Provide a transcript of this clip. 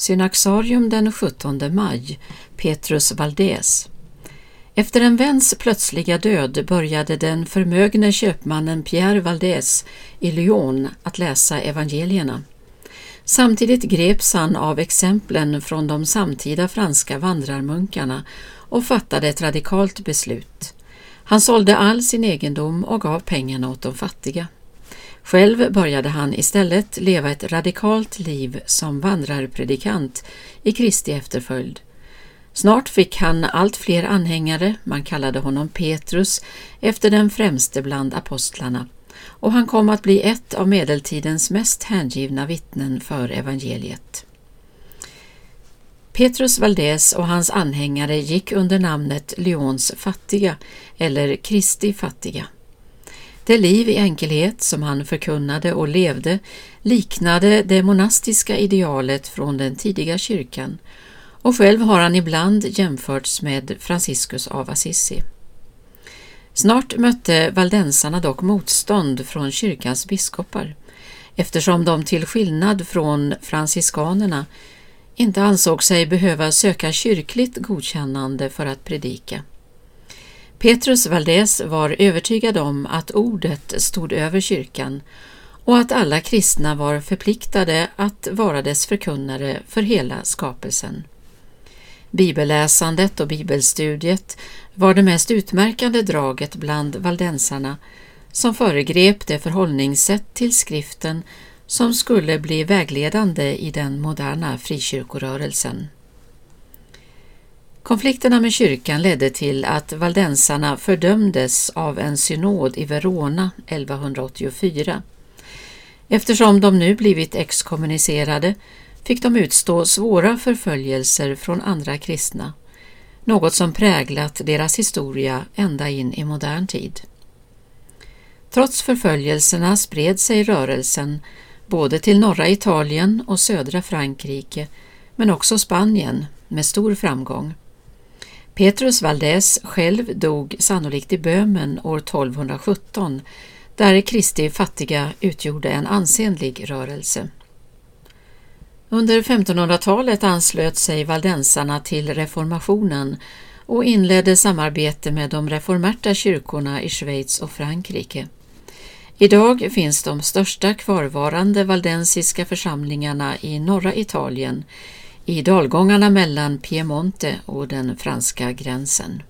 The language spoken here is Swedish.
Synaxarium den 17 maj, Petrus Valdés. Efter en väns plötsliga död började den förmögne köpmannen Pierre Valdés i Lyon att läsa evangelierna. Samtidigt greps han av exemplen från de samtida franska vandrarmunkarna och fattade ett radikalt beslut. Han sålde all sin egendom och gav pengarna åt de fattiga. Själv började han istället leva ett radikalt liv som vandrarpredikant i Kristi efterföljd. Snart fick han allt fler anhängare, man kallade honom Petrus efter den främste bland apostlarna, och han kom att bli ett av medeltidens mest hängivna vittnen för evangeliet. Petrus Valdés och hans anhängare gick under namnet Lyons fattiga eller Kristi fattiga. Det liv i enkelhet som han förkunnade och levde liknade det monastiska idealet från den tidiga kyrkan och själv har han ibland jämförts med Franciscus av Assisi. Snart mötte valdensarna dock motstånd från kyrkans biskopar eftersom de till skillnad från franciskanerna inte ansåg sig behöva söka kyrkligt godkännande för att predika. Petrus Valdés var övertygad om att ordet stod över kyrkan och att alla kristna var förpliktade att vara dess förkunnare för hela skapelsen. Bibelläsandet och bibelstudiet var det mest utmärkande draget bland valdensarna som föregrep det förhållningssätt till skriften som skulle bli vägledande i den moderna frikyrkorörelsen. Konflikterna med kyrkan ledde till att valdensarna fördömdes av en synod i Verona 1184. Eftersom de nu blivit exkommunicerade fick de utstå svåra förföljelser från andra kristna, något som präglat deras historia ända in i modern tid. Trots förföljelserna spred sig rörelsen både till norra Italien och södra Frankrike, men också Spanien med stor framgång. Petrus Valdés själv dog sannolikt i Böhmen år 1217, där Kristi fattiga utgjorde en ansenlig rörelse. Under 1500-talet anslöt sig valdensarna till reformationen och inledde samarbete med de reformerta kyrkorna i Schweiz och Frankrike. Idag finns de största kvarvarande valdensiska församlingarna i norra Italien, i dalgångarna mellan Piemonte och den franska gränsen.